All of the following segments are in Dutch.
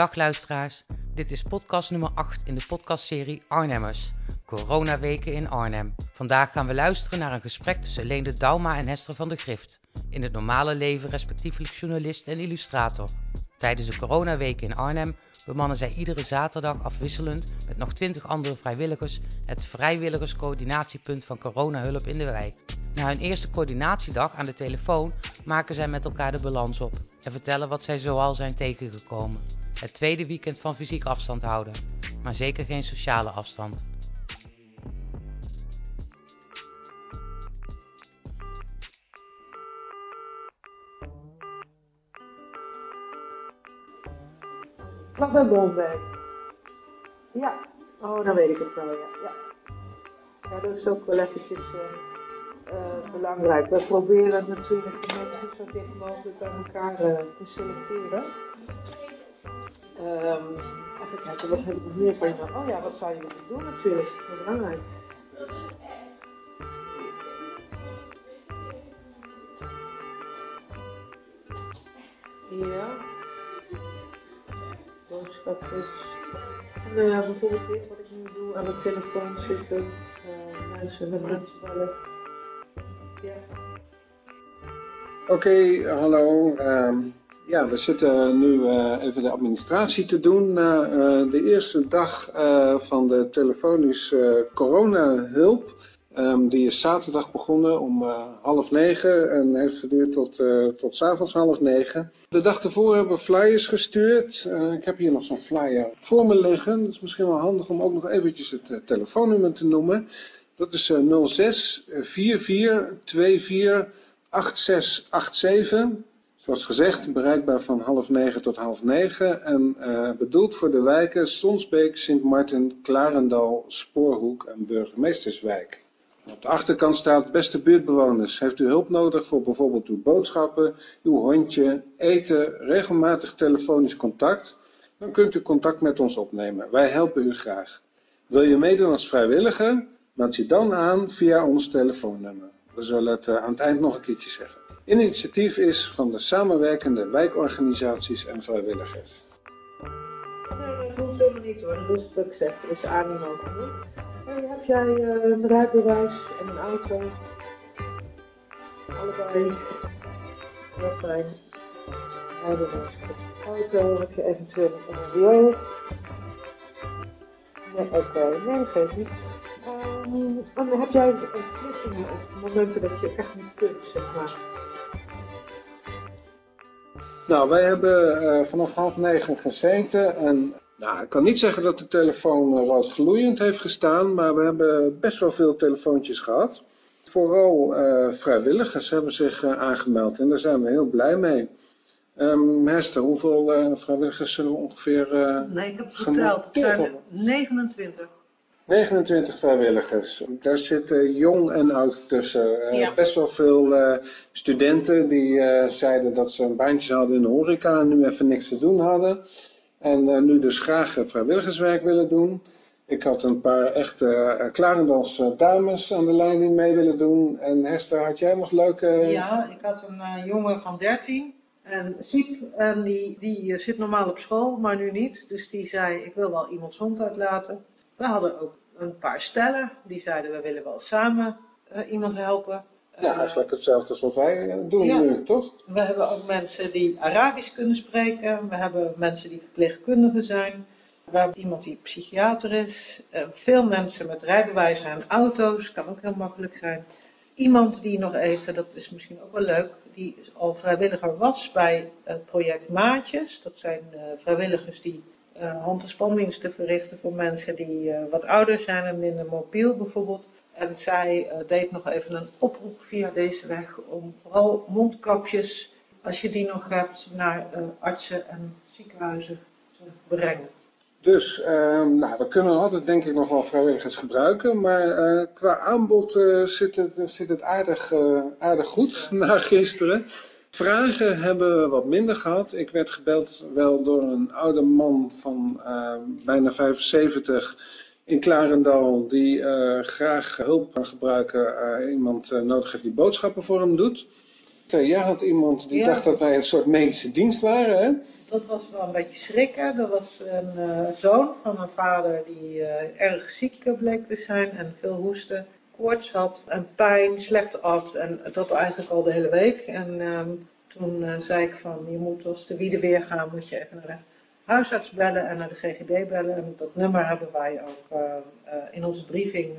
Dag luisteraars, dit is podcast nummer 8 in de podcastserie Arnhemmers, Coronaweken in Arnhem. Vandaag gaan we luisteren naar een gesprek tussen Leende Dauma en Hester van der Grift, in het normale leven respectievelijk journalist en illustrator. Tijdens de coronaweken in Arnhem bemannen zij iedere zaterdag afwisselend met nog 20 andere vrijwilligers het vrijwilligerscoördinatiepunt van coronahulp in de wijk. Na hun eerste coördinatiedag aan de telefoon maken zij met elkaar de balans op en vertellen wat zij zoal zijn tegengekomen. Het tweede weekend van fysiek afstand houden, maar zeker geen sociale afstand. Mag bij. Ja. Oh, dan weet ik het wel, ja. Ja, dat is ook wel eventjes uh, uh, belangrijk. We proberen natuurlijk de mensen zo dicht mogelijk bij elkaar uh, te selecteren. Um, even kijken, wat heb ik nog meer van je? Oh ja, wat zou je willen doen natuurlijk? Dat is belangrijk. Ja. Boodschap is. Nou ja, bijvoorbeeld dit wat ik nu doe aan de telefoon zitten. Uh, mensen met mensen bellen. Ja. Oké, okay, hallo. Um, ja, we zitten nu uh, even de administratie te doen na uh, de eerste dag van de telefonische coronahulp. Um, die is zaterdag begonnen om half negen en heeft geduurd tot, tot s avonds half negen. De dag ervoor hebben we flyers gestuurd. ik heb hier nog zo'n flyer voor me liggen. Het is misschien wel handig om ook nog eventjes het telefoonnummer te noemen. Dat is 06 44 24 8687. Zoals gezegd, bereikbaar van half negen tot half negen en uh, bedoeld voor de wijken Sonsbeek, Sint Martin, Klarendal, Spoorhoek en Burgemeesterswijk. Op de achterkant staat, beste buurtbewoners, heeft u hulp nodig voor bijvoorbeeld uw boodschappen, uw hondje, eten, regelmatig telefonisch contact? Dan kunt u contact met ons opnemen. Wij helpen u graag. Wil je meedoen als vrijwilliger? Meld je dan aan via ons telefoonnummer. We zullen het uh, aan het eind nog een keertje zeggen. Initiatief is van de samenwerkende wijkorganisaties en vrijwilligers. Nee, dat hoeft helemaal niet hoor, dat is wat ik zeg, dat is animo. Hey, heb jij uh, een rijbewijs en een auto? Allebei. Heel fijn. Rijbewijs, auto, heb je eventueel een MBO? Nee, oké, okay. nee, geef niet. En heb jij verplichtingen op momenten dat je echt niet kunt, zeg maar? Nou, wij hebben uh, vanaf half negen gezeten en nou, ik kan niet zeggen dat de telefoon uh, rood gloeiend heeft gestaan, maar we hebben best wel veel telefoontjes gehad. Vooral uh, vrijwilligers hebben zich aangemeld en daar zijn we heel blij mee. Um, Hester, hoeveel vrijwilligers zullen we ongeveer... nee, ik heb het geteld. Het zijn 29. 29 vrijwilligers. Daar zitten jong en oud tussen. Uh, ja. Best wel veel uh, studenten die uh, zeiden dat ze een baantje hadden in de horeca en nu even niks te doen hadden. En nu dus graag vrijwilligerswerk willen doen. Ik had een paar echte Klarendals dames aan de lijn die mee willen doen. En Hester, had jij nog leuke... Ja, ik had een jongen van 13 en ziek. En die, die zit normaal op school, maar nu niet. Dus die zei, ik wil wel iemands hond uitlaten. We hadden ook een paar stellen die zeiden we willen wel samen uh, iemand helpen. Ja, eigenlijk hetzelfde als wat wij doen ja. nu, toch? We hebben ook mensen die Arabisch kunnen spreken. We hebben mensen die verpleegkundigen zijn. We hebben iemand die psychiater is. Uh, veel mensen met rijbewijzen en auto's, kan ook heel makkelijk zijn. Iemand die nog even, dat is misschien ook wel leuk, die al vrijwilliger was bij het project Maatjes. Dat zijn uh, vrijwilligers die uh, hand- en spandiensten verrichten voor mensen die uh, wat ouder zijn en minder mobiel bijvoorbeeld. En zij uh, deed nog even een oproep via deze weg om vooral mondkapjes, als je die nog hebt, naar artsen en ziekenhuizen te brengen. Dus, ehm, nou, we kunnen altijd denk ik nog wel vrijwilligers gebruiken, maar qua aanbod zit, het, zit het aardig, aardig goed na gisteren. Vragen hebben we wat minder gehad. Ik werd gebeld wel door een oude man van uh, bijna 75 in Klarendal die uh, graag hulp kan gebruiken. Uh, iemand nodig heeft die boodschappen voor hem doet. Jij had iemand die Ja. dacht dat wij een soort medische dienst waren, hè? Dat was wel een beetje schrikken. Er was een eh, zoon van mijn vader die eh, erg ziek eh, bleek te zijn en veel hoesten, koorts had en pijn, slecht at en dat eigenlijk al de hele week. En ehm, toen eh, zei ik van je moet als de wiede weer gaan, moet je even naar de huisarts bellen en naar de GGD bellen. En dat nummer hebben wij ook eh, eh, in onze briefing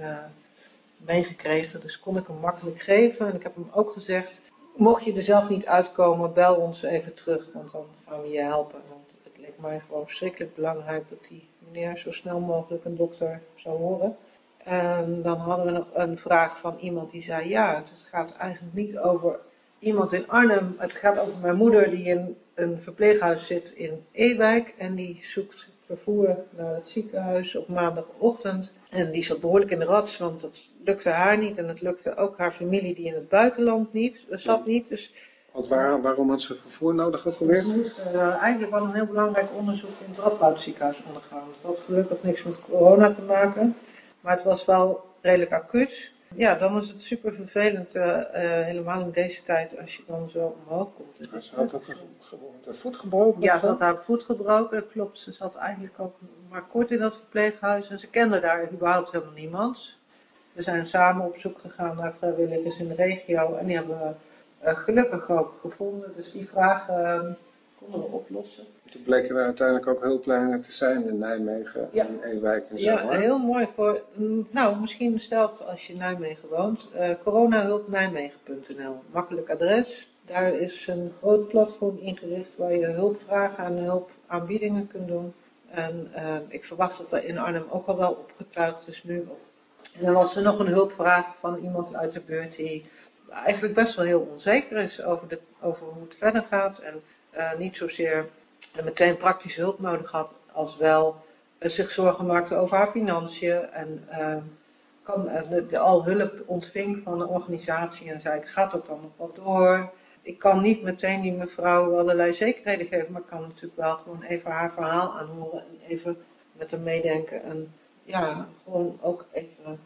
meegekregen, dus kon ik hem makkelijk geven. En ik heb hem ook gezegd, mocht je er zelf niet uitkomen, bel ons even terug, want dan gaan we je helpen. Want het leek mij gewoon verschrikkelijk belangrijk dat die meneer zo snel mogelijk een dokter zou horen. En dan hadden we nog een vraag van iemand die zei, ja, het gaat eigenlijk niet over iemand in Arnhem. Het gaat over mijn moeder die in een verpleeghuis zit in Ewijk en die zoekt vervoer naar het ziekenhuis op maandagochtend. En die zat behoorlijk in de rats, want dat lukte haar niet en het lukte ook haar familie die in het buitenland niet, eh, zat niet. Dus Want waar, waarom had ze vervoer nodig ook alweer? ze moest eh, eigenlijk wel een heel belangrijk onderzoek in het Radboud ziekenhuis ondergaan. Dat had gelukkig niks met corona te maken, maar het was wel redelijk acuut. Ja, dan is het super vervelend, eh, eh, helemaal in deze tijd, als je dan zo omhoog komt. Ze had ook de voet gebroken. ja, ze had haar voet gebroken, dat klopt. Ze zat eigenlijk ook maar kort in dat verpleeghuis en ze kende daar überhaupt helemaal niemand. We zijn samen op zoek gegaan naar vrijwilligers in de regio en die hebben we eh, gelukkig ook gevonden. Dus die vragen eh, konden we oplossen. Toen bleken er uiteindelijk ook hulplijnen te zijn in Nijmegen Ja. en Ewijk en zo. Ja, heel mooi voor, nou misschien stel als je in Nijmegen woont, eh coronahulpnijmegen.nl. Makkelijk adres. Daar is een groot platform ingericht waar je hulpvragen en hulpaanbiedingen kunt doen. En eh, ik verwacht dat er in Arnhem ook al wel opgetuigd is nu. En dan was er nog een hulpvraag van iemand uit de buurt die eigenlijk best wel heel onzeker is over, de, over hoe het verder gaat. En eh, niet zozeer meteen praktische hulp nodig had, als wel eh, zich zorgen maakte over haar financiën. En eh, kan, eh, al hulp ontving van de organisatie en zei gaat dat dan nog wel door? Ik kan niet meteen die mevrouw allerlei zekerheden geven, maar ik kan natuurlijk wel gewoon even haar verhaal aanhoren en even met hem meedenken. En ja, gewoon ook even,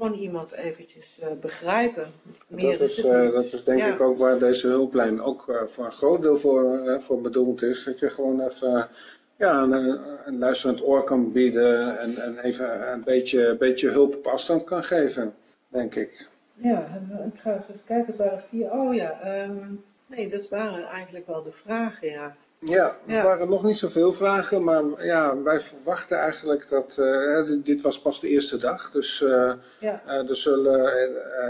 gewoon iemand eventjes eh, begrijpen. Meer Dat is eh, dat is denk Ja. ik ook waar deze hulplijn ook eh, voor een groot deel voor, voor bedoeld is. Dat je gewoon even ja, een, een luisterend oor kan bieden en, en even een beetje, beetje hulp op afstand kan geven, denk ik. Ja, ik ga even kijken, het waren vier. Oh ja, ehm, nee, dat waren eigenlijk wel de vragen, ja. Ja, er Ja. waren nog niet zoveel vragen, maar ja, wij verwachten eigenlijk dat, eh, dit, dit was pas de eerste dag, dus eh, Ja, eh, er zullen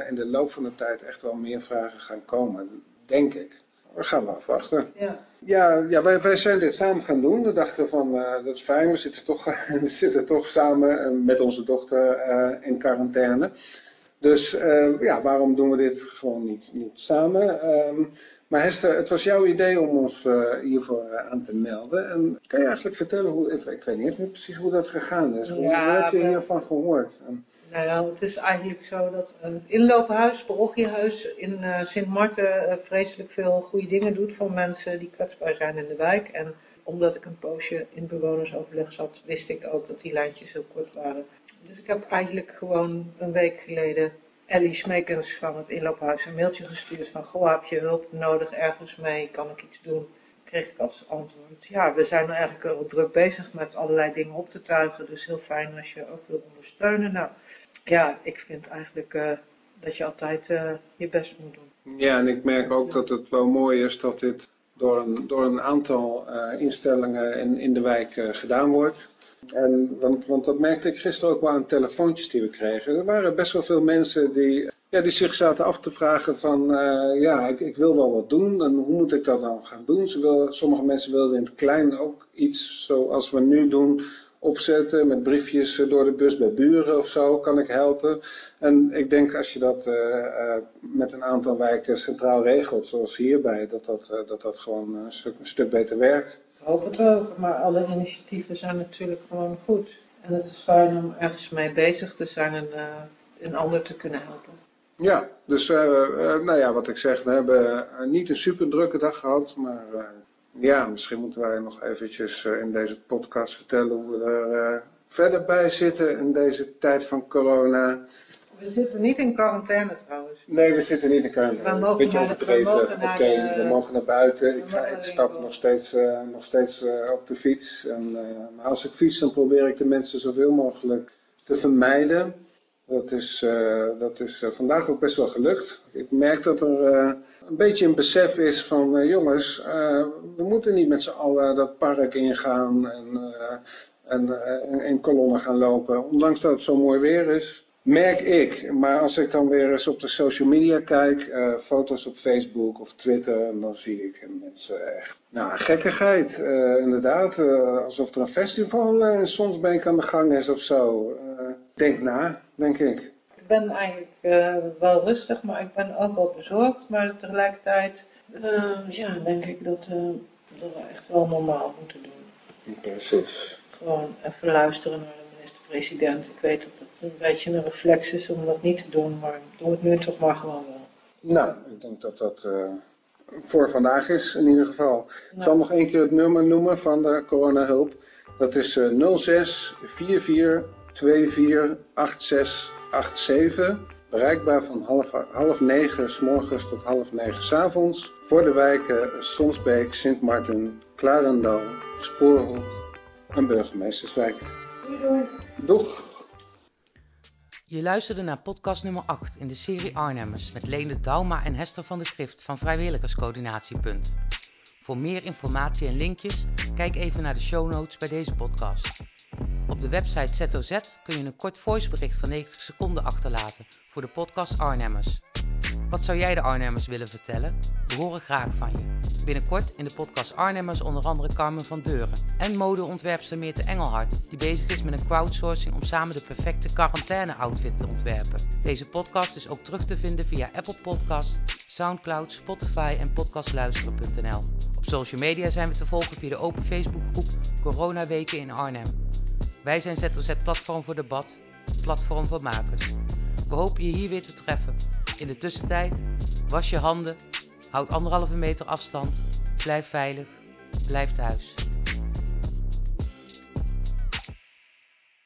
in de loop van de tijd echt wel meer vragen gaan komen, denk ik. We gaan wel afwachten. ja. Ja, ja wij, wij zijn dit samen gaan doen. We dachten van, dat is fijn, we zitten toch, we zitten toch samen met onze dochter in quarantaine. Dus ja, waarom doen we dit gewoon niet, niet samen? Ehm, maar Hester, het was jouw idee om ons eh, hiervoor eh, aan te melden. En kan je eigenlijk vertellen, hoe, ik, ik weet niet meer precies hoe dat gegaan is. Hoe, Ja, heb je we- hiervan gehoord? En- Nou ja, het is eigenlijk zo dat eh, het inloophuis, parochiehuis in eh, Sint Maarten eh, vreselijk veel goede dingen doet voor mensen die kwetsbaar zijn in de wijk. En omdat ik een poosje in bewonersoverleg zat, wist ik ook dat die lijntjes heel kort waren. Dus ik heb eigenlijk gewoon een week geleden Ellie Smekens van het inloophuis een mailtje gestuurd van goh, heb je hulp nodig ergens mee, kan ik iets doen? Kreeg ik als antwoord, ja, we zijn eigenlijk wel druk bezig met allerlei dingen op te tuigen, dus heel fijn als je ook wil ondersteunen. Nou, ja, ik vind eigenlijk eh, dat je altijd eh, je best moet doen. Ja, en ik merk ook dat het wel mooi is dat dit door een, door een aantal eh, instellingen in, in de wijk gedaan wordt. En, want, want dat merkte ik gisteren ook wel aan telefoontjes die we kregen. Er waren best wel veel mensen die, ja, die zich zaten af te vragen van, eh, ja, ik, ik wil wel wat doen en hoe moet ik dat dan gaan doen? Sommige mensen wilden in het klein ook iets zoals we nu doen opzetten met briefjes door de bus bij buren of zo, kan ik helpen. En ik denk als je dat eh, eh, met een aantal wijken centraal regelt, zoals hierbij, dat dat, dat, dat gewoon een stuk, een stuk beter werkt. Ik hoop het ook, maar alle initiatieven zijn natuurlijk gewoon goed. En het is fijn om ergens mee bezig te zijn en eh, een ander te kunnen helpen. Ja, dus eh, eh, nou ja, wat ik zeg, we hebben niet een super drukke dag gehad, maar ja, misschien moeten wij nog eventjes in deze podcast vertellen hoe we er verder bij zitten in deze tijd van corona. We zitten niet in quarantaine trouwens. Nee, we zitten niet in quarantaine. We mogen beetje naar we overdreven. mogen Oké, naar de- we mogen naar buiten. Ik, ga, ik stap nog steeds, eh, nog steeds eh, op de fiets. En, eh, maar als ik fiets, dan probeer ik de mensen zoveel mogelijk te vermijden. Dat is, dat is vandaag ook best wel gelukt. Ik merk dat er een beetje een besef is van... jongens, we moeten niet met z'n allen dat park ingaan en, en in, in kolonnen gaan lopen. Ondanks dat het zo mooi weer is, merk ik. Maar als ik dan weer eens op de social media kijk... eh, foto's op Facebook of Twitter... en dan zie ik mensen echt... Nou, gekkigheid, eh, inderdaad. eh, alsof er een festival eh, in Sonsbeek aan de gang is of zo. Eh, denk na, denk ik. Ik ben eigenlijk eh, wel rustig, maar ik ben ook wel bezorgd. Maar tegelijkertijd eh, ja, denk ik dat, eh, dat we echt wel normaal moeten doen. Precies. Gewoon even luisteren naar de minister-president. Ik weet dat het een beetje een reflex is om dat niet te doen, maar doe het nu toch maar gewoon wel. Nou, ik denk dat dat eh, voor vandaag is in ieder geval. Ik zal nog één keer het nummer noemen van de coronahulp. Dat is eh 06 44 24 86 87. Bereikbaar van half, half negen s morgens tot half negen s avonds. Voor de wijken Sonsbeek, Sint Maarten, Klarendal, Spoorhoek en Burgemeesterswijk. Doeg! Je luisterde naar podcast nummer 8 in de serie Arnhemmers met Leende Dauma en Hester van de Grift van Vrijwilligerscoördinatiepunt. Voor meer informatie en linkjes, kijk even naar de show notes bij deze podcast. Op de website ZOZ kun je een kort voicebericht van 90 seconden achterlaten voor de podcast Arnhemmers. Wat zou jij de Arnhemmers willen vertellen? We horen graag van je. Binnenkort in de podcast Arnhemmers onder andere Carmen van Deuren en modeontwerpster Meerte Engelhard, die bezig is met een crowdsourcing om samen de perfecte quarantaine-outfit te ontwerpen. Deze podcast is ook terug te vinden via Apple Podcast, Soundcloud, Spotify en podcastluisteren.nl. Op social media zijn we te volgen via de open Facebookgroep Coronaweken in Arnhem. Wij zijn ZOZ Platform voor Debat, platform voor makers. We hopen je hier weer te treffen. In de tussentijd, was je handen, houd anderhalve meter afstand, blijf veilig, blijf thuis.